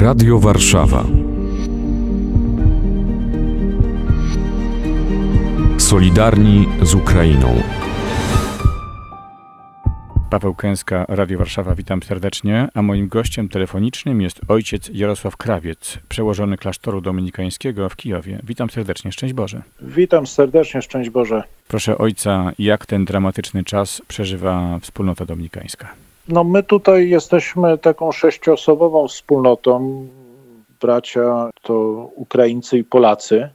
Radio Warszawa. Solidarni z Ukrainą. Paweł Kęska, Radio Warszawa, witam serdecznie, a moim gościem telefonicznym jest ojciec Jarosław Krawiec, przełożony klasztoru dominikańskiego w Kijowie. Witam serdecznie, szczęść Boże. Witam serdecznie, szczęść Boże. Proszę ojca, jak ten dramatyczny czas przeżywa wspólnota dominikańska? No my tutaj jesteśmy taką sześcioosobową wspólnotą. Bracia to Ukraińcy i Polacy.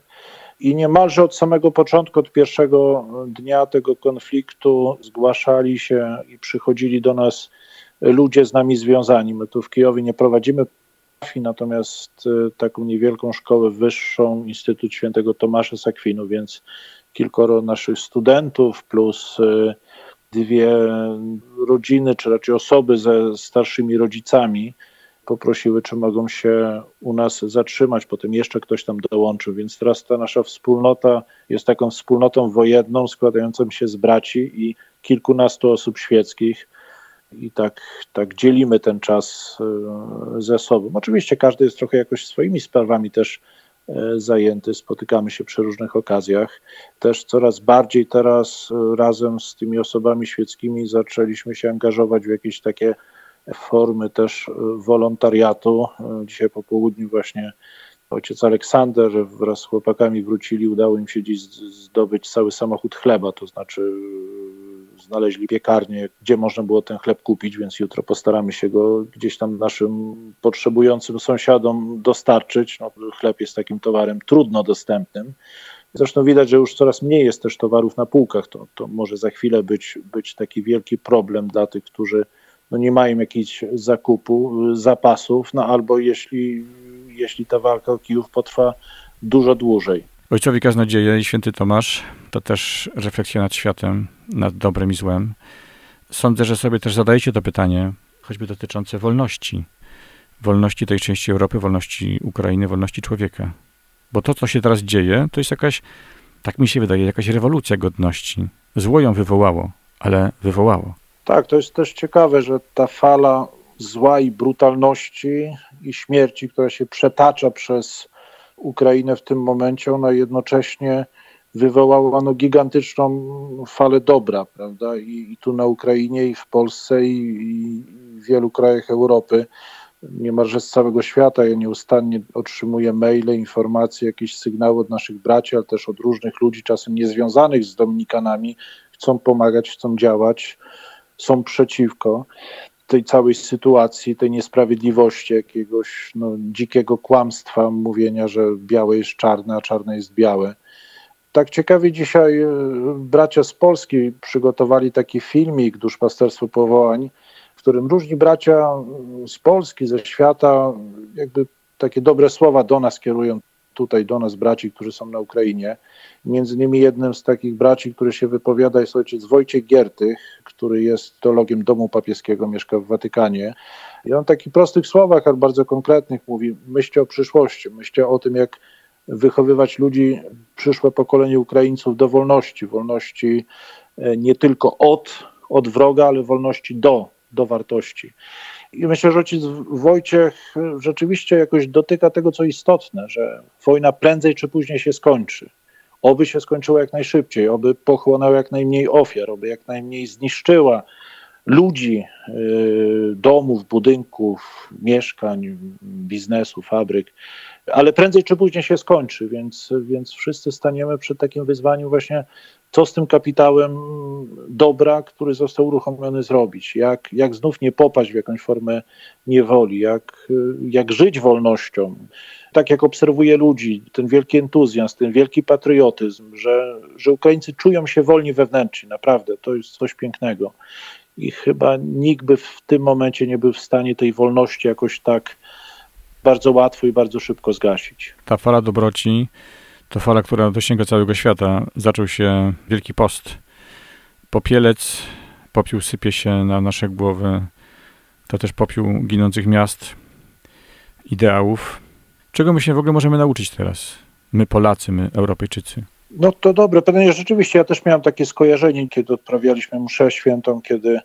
I niemalże od samego początku, od pierwszego dnia tego konfliktu, zgłaszali się i przychodzili do nas ludzie z nami związani. My tu w Kijowie nie prowadzimy natomiast e, taką niewielką szkołę wyższą, Instytut Świętego Tomasza z Akwinu, więc kilkoro naszych studentów plus e, dwie rodziny, czy raczej osoby ze starszymi rodzicami poprosiły, czy mogą się u nas zatrzymać. Potem jeszcze ktoś tam dołączył, więc teraz ta nasza wspólnota jest taką wspólnotą wojenną, składającą się z braci i kilkunastu osób świeckich. I tak, tak dzielimy ten czas e, ze sobą. Oczywiście każdy jest trochę jakoś swoimi sprawami też zajęty, spotykamy się przy różnych okazjach. Też coraz bardziej teraz e, razem z tymi osobami świeckimi zaczęliśmy się angażować w jakieś takie formy też wolontariatu. Dzisiaj po południu właśnie ojciec Aleksander wraz z chłopakami wrócili, udało im się dziś zdobyć cały samochód chleba, to znaczy znaleźli piekarnię, gdzie można było ten chleb kupić, więc jutro postaramy się go gdzieś tam naszym potrzebującym sąsiadom dostarczyć. No, chleb jest takim towarem trudno dostępnym. Zresztą widać, że już coraz mniej jest też towarów na półkach. To, to może za chwilę być, być taki wielki problem dla tych, którzy no nie mają jakichś zakupu, zapasów, no albo jeśli, jeśli ta walka o Kijów potrwa dużo dłużej. Ojcowi Kaznodzieje i święty Tomasz to też refleksja nad światem, nad dobrem i złem. Sądzę, że sobie też zadajecie to pytanie, choćby dotyczące wolności. Wolności tej części Europy, wolności Ukrainy, wolności człowieka. Bo to, co się teraz dzieje, to jest jakaś, tak mi się wydaje, jakaś rewolucja godności. Zło ją wywołało, ale wywołało. Tak, to jest też ciekawe, że ta fala zła i brutalności i śmierci, która się przetacza przez Ukrainę w tym momencie, ona jednocześnie wywołała no, gigantyczną falę dobra, prawda? I, I, tu na Ukrainie, i w Polsce, i, i w wielu krajach Europy, niemalże z całego świata. Ja nieustannie otrzymuję maile, informacje, jakieś sygnały od naszych braci, ale też od różnych ludzi, czasem niezwiązanych z Dominikanami, chcą pomagać, chcą działać są przeciwko tej całej sytuacji, tej niesprawiedliwości, jakiegoś no, dzikiego kłamstwa, mówienia, że białe jest czarne, a czarne jest białe. Tak ciekawie dzisiaj e, bracia z Polski przygotowali taki filmik Duszpasterstwo Powołań, w którym różni bracia z Polski, ze świata, jakby takie dobre słowa do nas kierują tutaj do nas braci, którzy są na Ukrainie. Między innymi jednym z takich braci, który się wypowiada jest ojciec Wojciech Giertych, który jest teologiem domu papieskiego, mieszka w Watykanie. I on w takich prostych słowach, ale bardzo konkretnych mówi, myślcie o przyszłości, myślcie o tym, jak wychowywać ludzi, przyszłe pokolenie Ukraińców do wolności, wolności e, nie tylko od, od wroga, ale wolności do, do wartości. I myślę, że ojciec Wojciech rzeczywiście jakoś dotyka tego, co istotne, że wojna prędzej czy później się skończy. Oby się skończyła jak najszybciej, oby pochłonęła jak najmniej ofiar, oby jak najmniej zniszczyła ludzi, y, domów, budynków, mieszkań, biznesu, fabryk, ale prędzej czy później się skończy, więc, więc wszyscy staniemy przed takim wyzwaniem właśnie, co z tym kapitałem dobra, który został uruchomiony zrobić, jak, jak znów nie popaść w jakąś formę niewoli, jak, jak żyć wolnością. Tak jak obserwuję ludzi, ten wielki entuzjazm, ten wielki patriotyzm, że, że Ukraińcy czują się wolni wewnętrznie, naprawdę, to jest coś pięknego i chyba nikt by w tym momencie nie był w stanie tej wolności jakoś tak bardzo łatwo i bardzo szybko zgasić. Ta fala dobroci to fala, która dosięga całego świata. Zaczął się Wielki Post. Popielec, popiół sypie się na nasze głowy. To też popiół ginących miast, ideałów. Czego my się w ogóle możemy nauczyć teraz? My Polacy, my Europejczycy. No to dobre pytanie. Rzeczywiście ja też miałem takie skojarzenie, kiedy odprawialiśmy mszę świętą, kiedy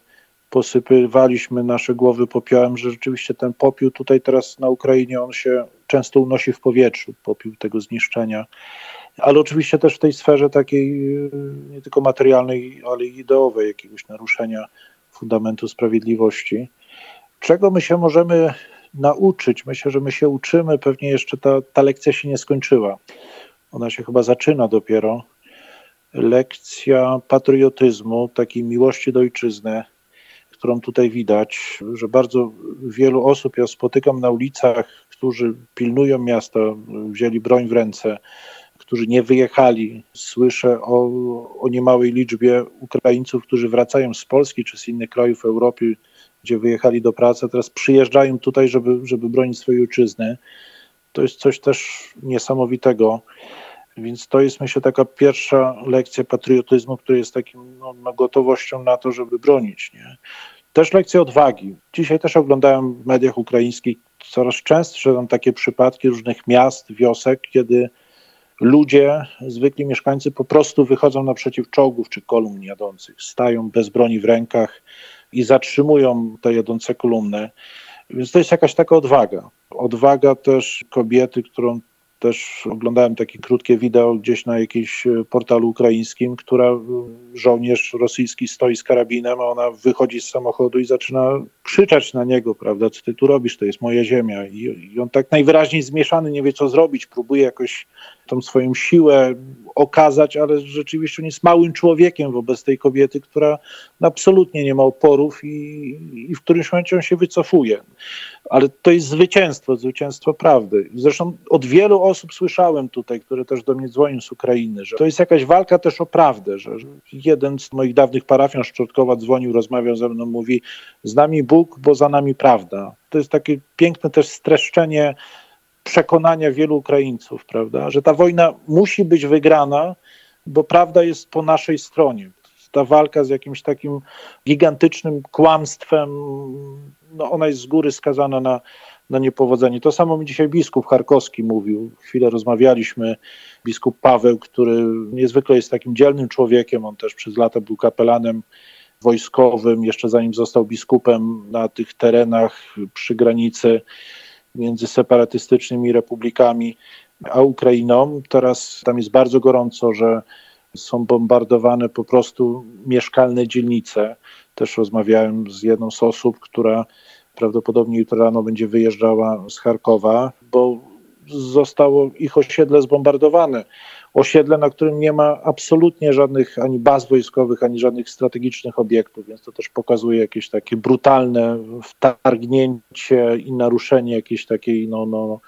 posypywaliśmy nasze głowy popiołem, że rzeczywiście ten popiół tutaj teraz na Ukrainie, on się często unosi w powietrzu, popiół tego zniszczenia. Ale oczywiście też w tej sferze takiej nie tylko materialnej, ale i ideowej, jakiegoś naruszenia fundamentu sprawiedliwości. Czego my się możemy nauczyć? Myślę, że my się uczymy, pewnie jeszcze ta, ta lekcja się nie skończyła. Ona się chyba zaczyna dopiero. Lekcja patriotyzmu, takiej miłości do ojczyzny, którą tutaj widać, że bardzo wielu osób ja spotykam na ulicach, którzy pilnują miasta, wzięli broń w ręce, którzy nie wyjechali. Słyszę o, o niemałej liczbie Ukraińców, którzy wracają z Polski czy z innych krajów Europy, gdzie wyjechali do pracy, teraz przyjeżdżają tutaj, żeby, żeby bronić swojej ojczyzny. To jest coś też niesamowitego. Więc to jest myślę taka pierwsza lekcja patriotyzmu, który jest takim no, gotowością na to, żeby bronić. Nie? Też lekcja odwagi. Dzisiaj też oglądałem w mediach ukraińskich coraz częstsze tam takie przypadki różnych miast, wiosek, kiedy ludzie, zwykli mieszkańcy po prostu wychodzą naprzeciw czołgów czy kolumn jadących, stają bez broni w rękach i zatrzymują te jadące kolumny. Więc to jest jakaś taka odwaga. Odwaga też kobiety, którą też oglądałem takie krótkie wideo gdzieś na jakimś e, portalu ukraińskim, która e, żołnierz rosyjski stoi z karabinem, a ona wychodzi z samochodu i zaczyna krzyczeć na niego, prawda, co ty tu robisz, to jest moja ziemia. I, i on tak najwyraźniej zmieszany, nie wie co zrobić, próbuje jakoś tą swoją siłę okazać, ale rzeczywiście on jest małym człowiekiem wobec tej kobiety, która absolutnie nie ma oporów i, i w którymś momencie on się wycofuje. Ale to jest zwycięstwo, zwycięstwo prawdy. Zresztą od wielu osób słyszałem tutaj, które też do mnie dzwonią z Ukrainy, że to jest jakaś walka też o prawdę, że jeden z moich dawnych parafian Szczotkowa dzwonił, rozmawiał ze mną, mówi z nami Bóg, bo za nami prawda. To jest takie piękne też streszczenie przekonania wielu Ukraińców, prawda, że ta wojna musi być wygrana, bo prawda jest po naszej stronie. Ta walka z jakimś takim gigantycznym kłamstwem, no ona jest z góry skazana na, na niepowodzenie. To samo mi dzisiaj biskup Charkowski mówił. Chwilę rozmawialiśmy. Biskup Paweł, który niezwykle jest takim dzielnym człowiekiem, on też przez lata był kapelanem wojskowym, jeszcze zanim został biskupem na tych terenach przy granicy między separatystycznymi republikami a Ukrainą. Teraz tam jest bardzo gorąco, że są bombardowane po prostu mieszkalne dzielnice. Też rozmawiałem z jedną z osób, która prawdopodobnie jutro rano będzie wyjeżdżała z Charkowa, bo zostało ich osiedle zbombardowane osiedle, na którym nie ma absolutnie żadnych ani baz wojskowych, ani żadnych strategicznych obiektów, więc to też pokazuje jakieś takie brutalne wtargnięcie i naruszenie jakiejś takiej no, no,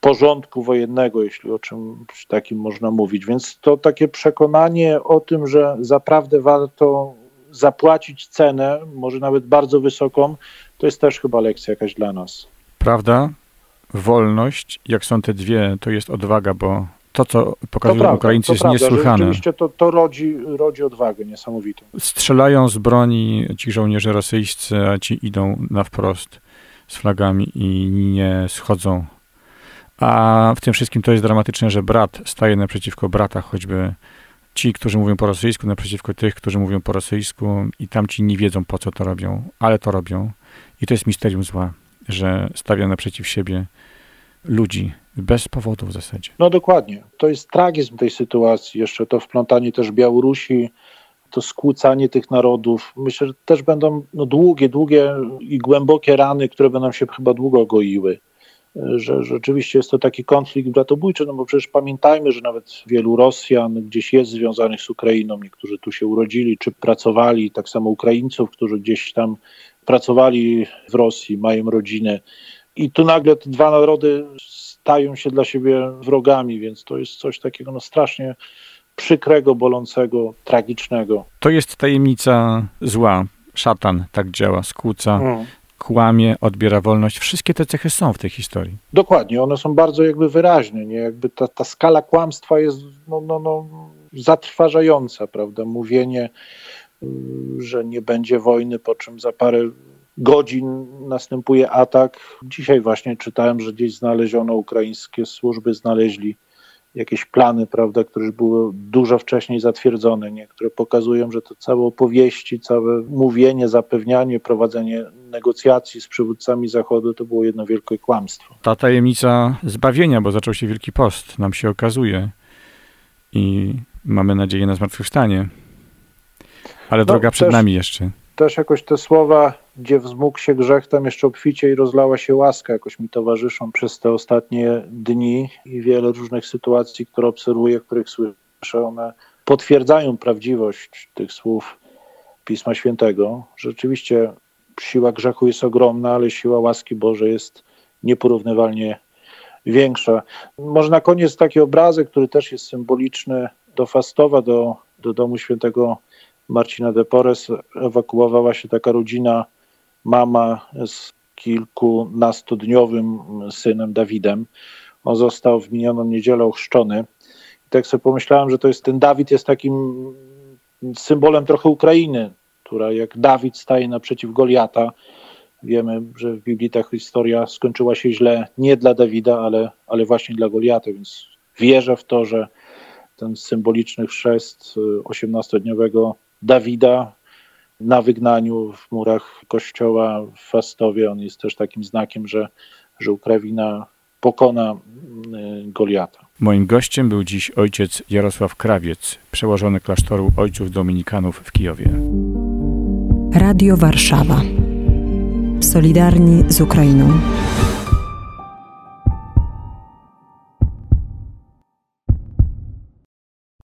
porządku wojennego, jeśli o czymś takim można mówić. Więc to takie przekonanie o tym, że zaprawdę warto zapłacić cenę, może nawet bardzo wysoką, to jest też chyba lekcja jakaś dla nas. Prawda, wolność, jak są te dwie, to jest odwaga, bo to, co pokazują to Ukraińcy, jest niesłychane. Rzeczywiście to, to rodzi, rodzi odwagę niesamowitą. Strzelają z broni ci żołnierze rosyjscy, a ci idą na wprost z flagami i nie schodzą. A w tym wszystkim to jest dramatyczne, że brat staje naprzeciwko brata, choćby ci, którzy mówią po rosyjsku, naprzeciwko tych, którzy mówią po rosyjsku i tamci nie wiedzą, po co to robią, ale to robią. I to jest misterium zła, że stawia naprzeciw siebie ludzi bez powodu w zasadzie. No dokładnie. To jest tragizm tej sytuacji. Jeszcze to wplątanie też Białorusi, to skłócanie tych narodów. Myślę, że też będą no, długie, długie i głębokie rany, które będą się chyba długo goiły. Że rzeczywiście jest to taki konflikt bratobójczy, no bo przecież pamiętajmy, że nawet wielu Rosjan gdzieś jest związanych z Ukrainą, niektórzy tu się urodzili czy pracowali, tak samo Ukraińców, którzy gdzieś tam pracowali w Rosji, mają rodziny. I tu nagle te dwa narody stają się dla siebie wrogami, więc to jest coś takiego no, strasznie przykrego, bolącego, tragicznego. To jest tajemnica zła. Szatan tak działa, skłóca, mm. Kłamie, odbiera wolność. Wszystkie te cechy są w tej historii. Dokładnie, one są bardzo jakby wyraźne, nie? Jakby ta, ta skala kłamstwa jest no, no, no, zatrważająca, prawda? Mówienie, że nie będzie wojny, po czym za parę godzin następuje atak. Dzisiaj właśnie czytałem, że gdzieś znaleziono, ukraińskie służby znaleźli jakieś plany, prawda, które już były dużo wcześniej zatwierdzone, nie? które pokazują, że to całe opowieści, całe mówienie, zapewnianie, prowadzenie negocjacji z przywódcami Zachodu to było jedno wielkie kłamstwo. Ta tajemnica zbawienia, bo zaczął się Wielki Post, nam się okazuje i mamy nadzieję na zmartwychwstanie. Ale No, droga przed też- nami jeszcze. Też jakoś te słowa, gdzie wzmógł się grzech, tam jeszcze obficie i rozlała się łaska, jakoś mi towarzyszą przez te ostatnie dni i wiele różnych sytuacji, które obserwuję, których słyszę, one potwierdzają prawdziwość tych słów Pisma Świętego. Rzeczywiście siła grzechu jest ogromna, ale siła łaski Bożej jest nieporównywalnie większa. Może na koniec taki obrazek, który też jest symboliczny do Fastowa, do, do domu świętego Marcina de Porres ewakuowała się taka rodzina, mama z kilkunastodniowym synem Dawidem. On został w minioną niedzielę ochrzczony. I tak sobie pomyślałem, że to jest ten Dawid jest takim symbolem trochę Ukrainy, która jak Dawid staje naprzeciw Goliata. Wiemy, że w Biblii ta historia skończyła się źle nie dla Dawida, ale, ale właśnie dla Goliata, więc wierzę w to, że ten symboliczny chrzest y, 18-dniowego Dawida na wygnaniu w murach kościoła w Fastowie, on jest też takim znakiem, że, że Ukraina pokona y, Goliata. Moim gościem był dziś ojciec Jarosław Krawiec, przełożony klasztoru ojców dominikanów w Kijowie. Radio Warszawa. Solidarni z Ukrainą.